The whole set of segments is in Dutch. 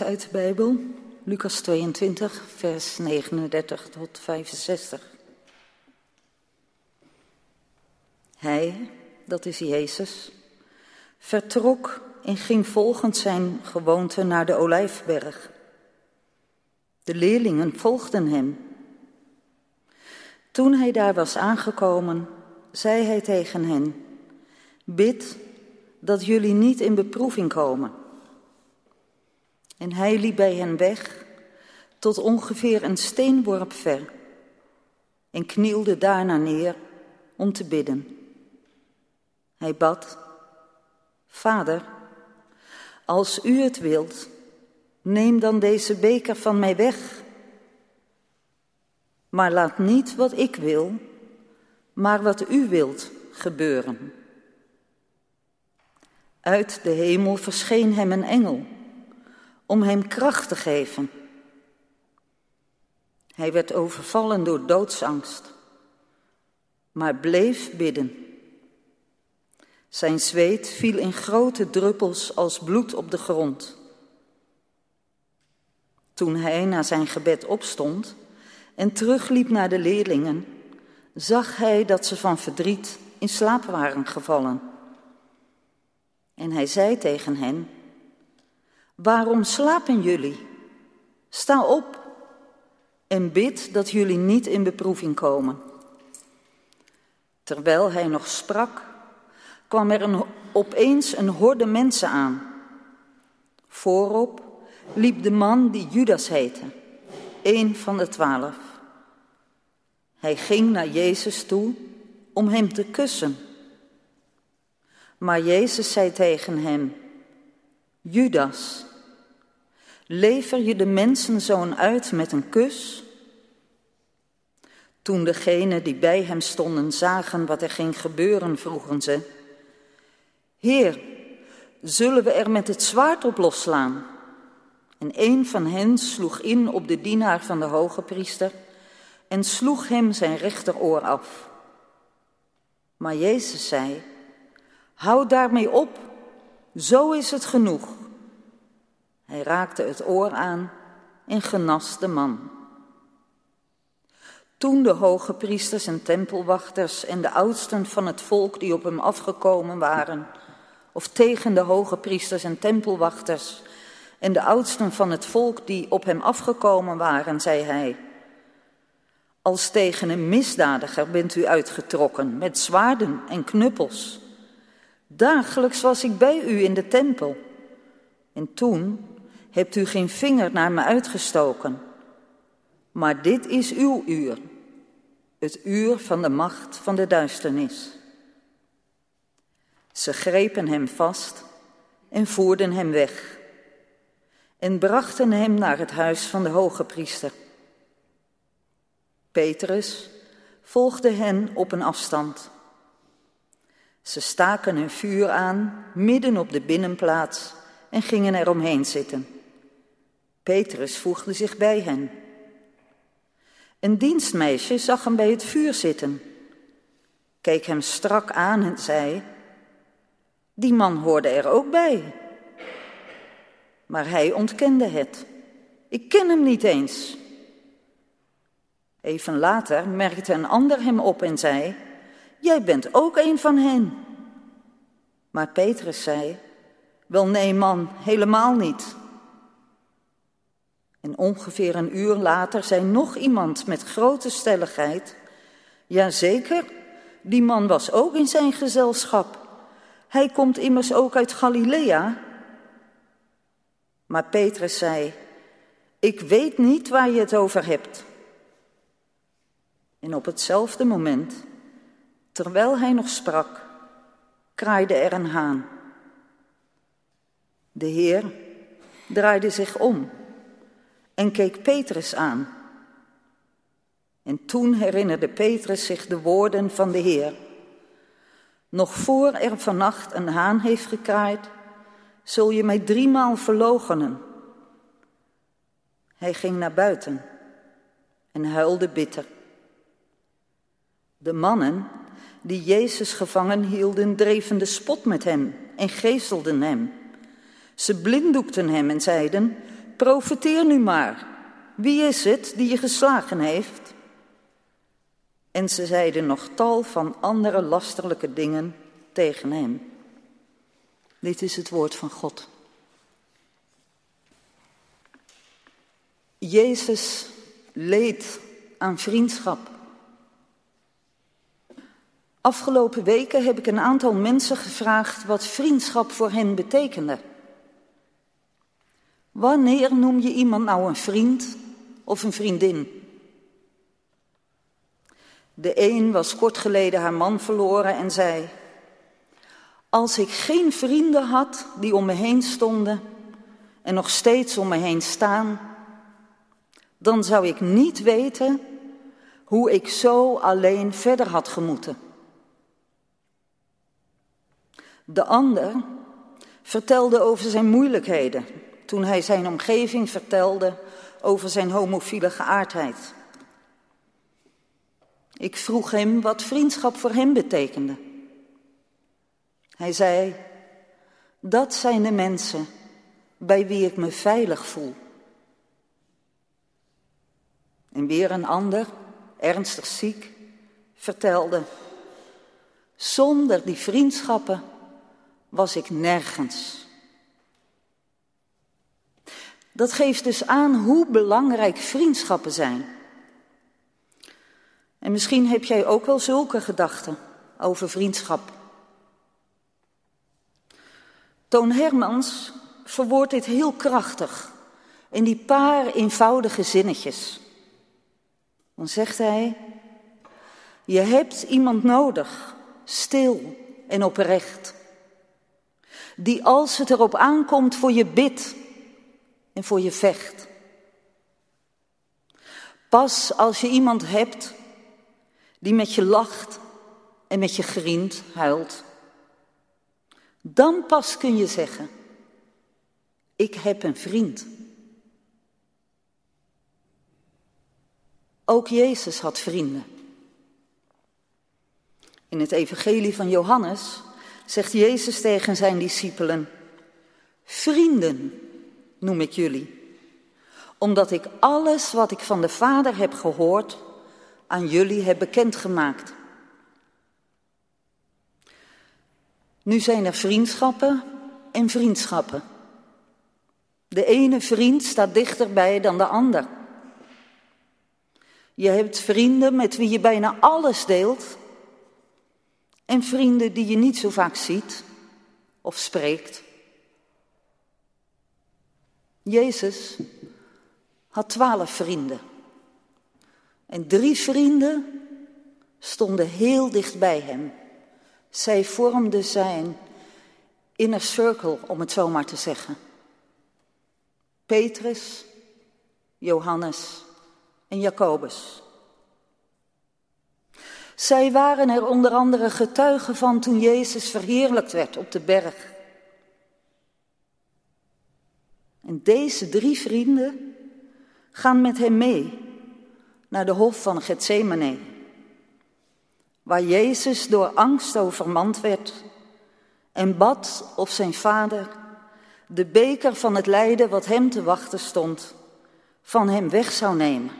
uit de Bijbel, Lucas 22, vers 39 tot 65. Hij, dat is Jezus, vertrok en ging volgens zijn gewoonte naar de Olijfberg. De leerlingen volgden hem. Toen hij daar was aangekomen, zei hij tegen hen: Bid dat jullie niet in beproeving komen. En hij liep bij hen weg tot ongeveer een steenworp ver en knielde daarna neer om te bidden. Hij bad, Vader, als u het wilt, neem dan deze beker van mij weg. Maar laat niet wat ik wil, maar wat u wilt gebeuren. Uit de hemel verscheen hem een engel om hem kracht te geven. Hij werd overvallen door doodsangst, maar bleef bidden. Zijn zweet viel in grote druppels als bloed op de grond. Toen hij na zijn gebed opstond en terugliep naar de leerlingen, zag hij dat ze van verdriet in slaap waren gevallen. En hij zei tegen hen: Waarom slapen jullie? Sta op en bid dat jullie niet in beproeving komen. Terwijl hij nog sprak, kwam er een, opeens een horde mensen aan. Voorop liep de man die Judas heette, een van de twaalf. Hij ging naar Jezus toe om hem te kussen. Maar Jezus zei tegen hem, Judas, lever je de mensenzoon uit met een kus? Toen degenen die bij hem stonden zagen wat er ging gebeuren, vroegen ze, Heer, zullen we er met het zwaard op losslaan? En een van hen sloeg in op de dienaar van de hoge priester en sloeg hem zijn rechteroor af. Maar Jezus zei, Houd daarmee op, zo is het genoeg. Hij raakte het oor aan en genas de man. Toen de hoge priesters en tempelwachters en de oudsten van het volk die op hem afgekomen waren, of tegen de hoge priesters en tempelwachters en de oudsten van het volk die op hem afgekomen waren, zei hij, als tegen een misdadiger bent u uitgetrokken met zwaarden en knuppels. Dagelijks was ik bij u in de tempel. En toen hebt u geen vinger naar me uitgestoken. Maar dit is uw uur, het uur van de macht van de duisternis. Ze grepen hem vast en voerden hem weg en brachten hem naar het huis van de hoge priester. Petrus volgde hen op een afstand. Ze staken hun vuur aan midden op de binnenplaats en gingen er omheen zitten. Petrus voegde zich bij hen. Een dienstmeisje zag hem bij het vuur zitten, keek hem strak aan en zei: Die man hoorde er ook bij. Maar hij ontkende het. Ik ken hem niet eens. Even later merkte een ander hem op en zei: Jij bent ook een van hen. Maar Petrus zei: Wel nee, man, helemaal niet. En ongeveer een uur later zei nog iemand met grote stelligheid: Jazeker, die man was ook in zijn gezelschap. Hij komt immers ook uit Galilea. Maar Petrus zei: Ik weet niet waar je het over hebt. En op hetzelfde moment, terwijl hij nog sprak, kraaide er een haan. De Heer draaide zich om en keek Petrus aan. En toen herinnerde Petrus zich de woorden van de Heer. Nog voor er vannacht een haan heeft gekraaid, zul je mij driemaal verloochenen. Hij ging naar buiten en huilde bitter. De mannen die Jezus gevangen hielden, dreven de spot met hem en geeselden hem. Ze blinddoekten hem en zeiden, profeteer nu maar. Wie is het die je geslagen heeft? En ze zeiden nog tal van andere lasterlijke dingen tegen hem. Dit is het woord van God. Jezus leed aan vriendschap. Afgelopen weken heb ik een aantal mensen gevraagd wat vriendschap voor hen betekende. Wanneer noem je iemand nou een vriend of een vriendin? De een was kort geleden haar man verloren en zei: Als ik geen vrienden had die om me heen stonden en nog steeds om me heen staan, dan zou ik niet weten hoe ik zo alleen verder had gemoeten. De ander vertelde over zijn moeilijkheden toen hij zijn omgeving vertelde over zijn homofiele geaardheid. Ik vroeg hem wat vriendschap voor hem betekende. Hij zei, dat zijn de mensen bij wie ik me veilig voel. En weer een ander, ernstig ziek, vertelde, zonder die vriendschappen was ik nergens. Dat geeft dus aan hoe belangrijk vriendschappen zijn. En misschien heb jij ook wel zulke gedachten over vriendschap. Toon Hermans verwoordt dit heel krachtig in die paar eenvoudige zinnetjes. Dan zegt hij, je hebt iemand nodig, stil en oprecht, die als het erop aankomt voor je bidt en voor je vecht. Pas als je iemand hebt die met je lacht en met je grient, huilt, dan pas kun je zeggen, ik heb een vriend. Ook Jezus had vrienden. In het evangelie van Johannes zegt Jezus tegen zijn discipelen, vrienden noem ik jullie, omdat ik alles wat ik van de Vader heb gehoord aan jullie heb bekendgemaakt. Nu zijn er vriendschappen en vriendschappen. De ene vriend staat dichterbij dan de ander. Je hebt vrienden met wie je bijna alles deelt. En vrienden die je niet zo vaak ziet of spreekt. Jezus had twaalf vrienden. En drie vrienden stonden heel dicht bij hem. Zij vormden zijn inner circle, om het zo maar te zeggen. Petrus, Johannes en Jacobus. Zij waren er onder andere getuigen van toen Jezus verheerlijkt werd op de berg. En deze drie vrienden gaan met hem mee naar de hof van Gethsemane, waar Jezus door angst overmand werd en bad of zijn vader de beker van het lijden wat hem te wachten stond, van hem weg zou nemen.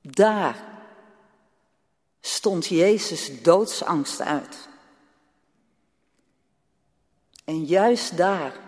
Daar stond Jezus doodsangst uit. En juist daar,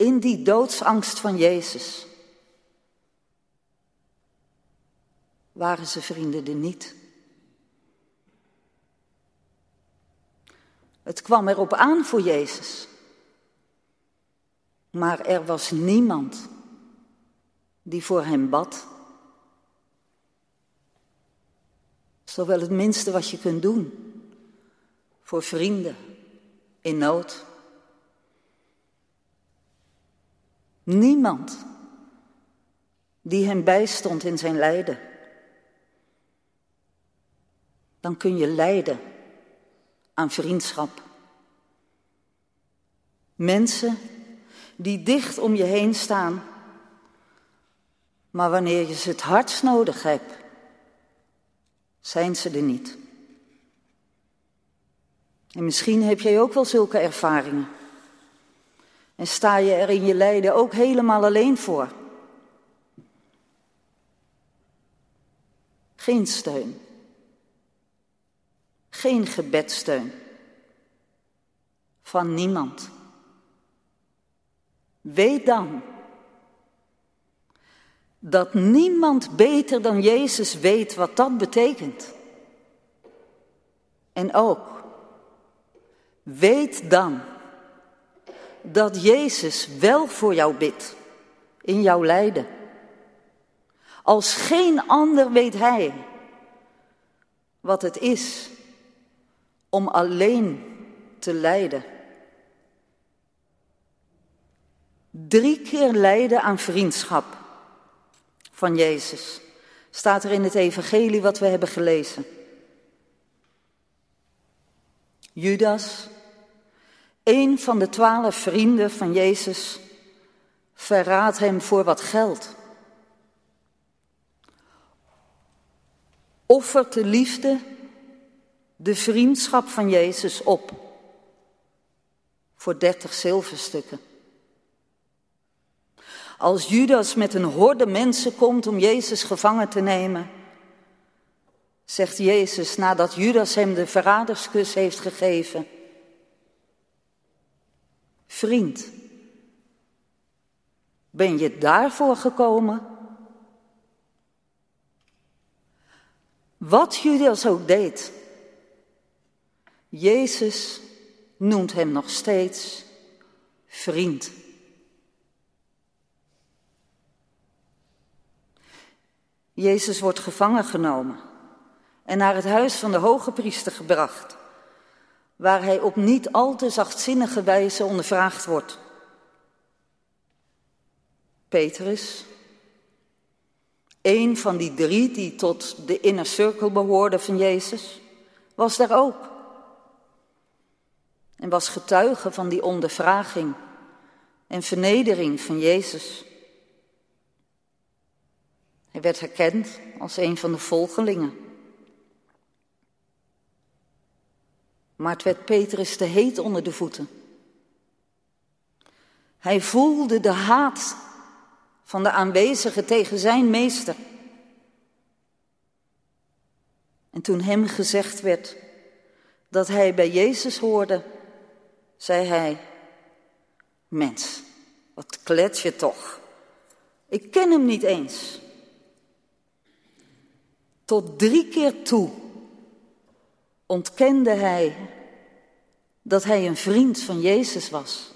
in die doodsangst van Jezus, waren ze vrienden er niet. Het kwam erop aan voor Jezus. Maar er was niemand die voor hem bad. Toch wel het minste wat je kunt doen voor vrienden in nood. Niemand die hem bijstond in zijn lijden. Dan kun je lijden aan vriendschap. Mensen die dicht om je heen staan, maar wanneer je ze het hardst nodig hebt, zijn ze er niet. En misschien heb jij ook wel zulke ervaringen. En sta je er in je lijden ook helemaal alleen voor? Geen steun. Geen gebedsteun. Van niemand. Weet dan dat niemand beter dan Jezus weet wat dat betekent. En ook, weet dan dat Jezus wel voor jou bidt in jouw lijden. Als geen ander weet Hij wat het is om alleen te lijden. Drie keer lijden aan vriendschap van Jezus staat er in het evangelie wat we hebben gelezen. Judas, een van de twaalf vrienden van Jezus, verraadt hem voor wat geld. Offert de liefde, de vriendschap van Jezus op voor dertig zilverstukken. Als Judas met een horde mensen komt om Jezus gevangen te nemen, zegt Jezus nadat Judas hem de verraderskus heeft gegeven. Vriend, ben je daarvoor gekomen? Wat Judas ook deed, Jezus noemt hem nog steeds vriend. Jezus wordt gevangen genomen en naar het huis van de hoge priester gebracht, waar hij op niet al te zachtzinnige wijze ondervraagd wordt. Petrus, een van die drie die tot de inner circle behoorden van Jezus, was daar ook. En was getuige van die ondervraging en vernedering van Jezus. Hij werd herkend als een van de volgelingen. Maar het werd Petrus te heet onder de voeten. Hij voelde de haat van de aanwezigen tegen zijn meester. En toen hem gezegd werd dat hij bij Jezus hoorde, zei hij: Mens, wat klets je toch? Ik ken hem niet eens. Tot drie keer toe ontkende hij dat hij een vriend van Jezus was.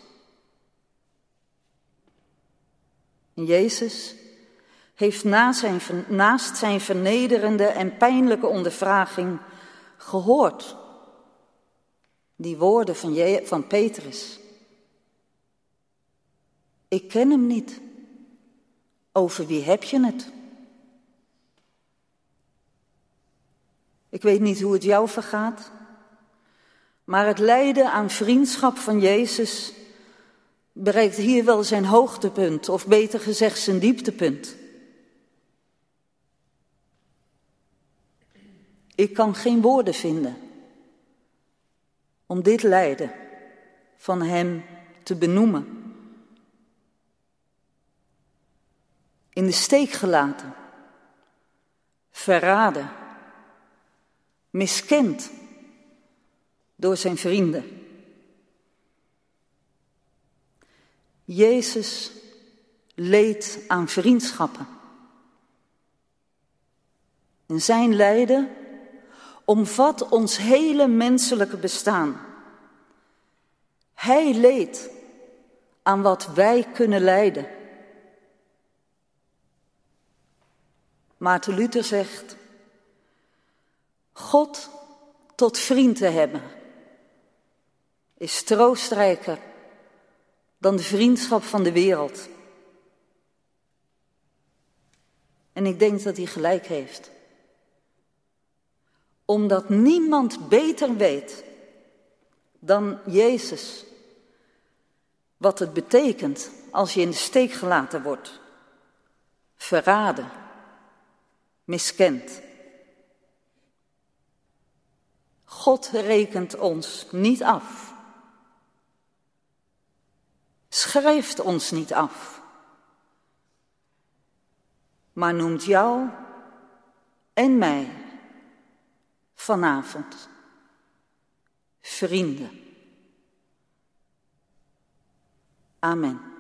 Jezus heeft naast zijn, naast zijn vernederende en pijnlijke ondervraging gehoord die woorden van, van Petrus. Ik ken hem niet. Over wie heb je het? Ik weet niet hoe het jou vergaat, maar het lijden aan vriendschap van Jezus bereikt hier wel zijn hoogtepunt, of beter gezegd zijn dieptepunt. Ik kan geen woorden vinden om dit lijden van Hem te benoemen. In de steek gelaten, verraden miskend door zijn vrienden. Jezus leed aan vriendschappen. En zijn lijden omvat ons hele menselijke bestaan. Hij leed aan wat wij kunnen lijden. Maarten Luther zegt, God tot vriend te hebben is troostrijker dan de vriendschap van de wereld. En ik denk dat hij gelijk heeft. Omdat niemand beter weet dan Jezus wat het betekent als je in de steek gelaten wordt, verraden, miskend. God rekent ons niet af. schrijft ons niet af, maar noemt jou en mij vanavond vrienden. Amen.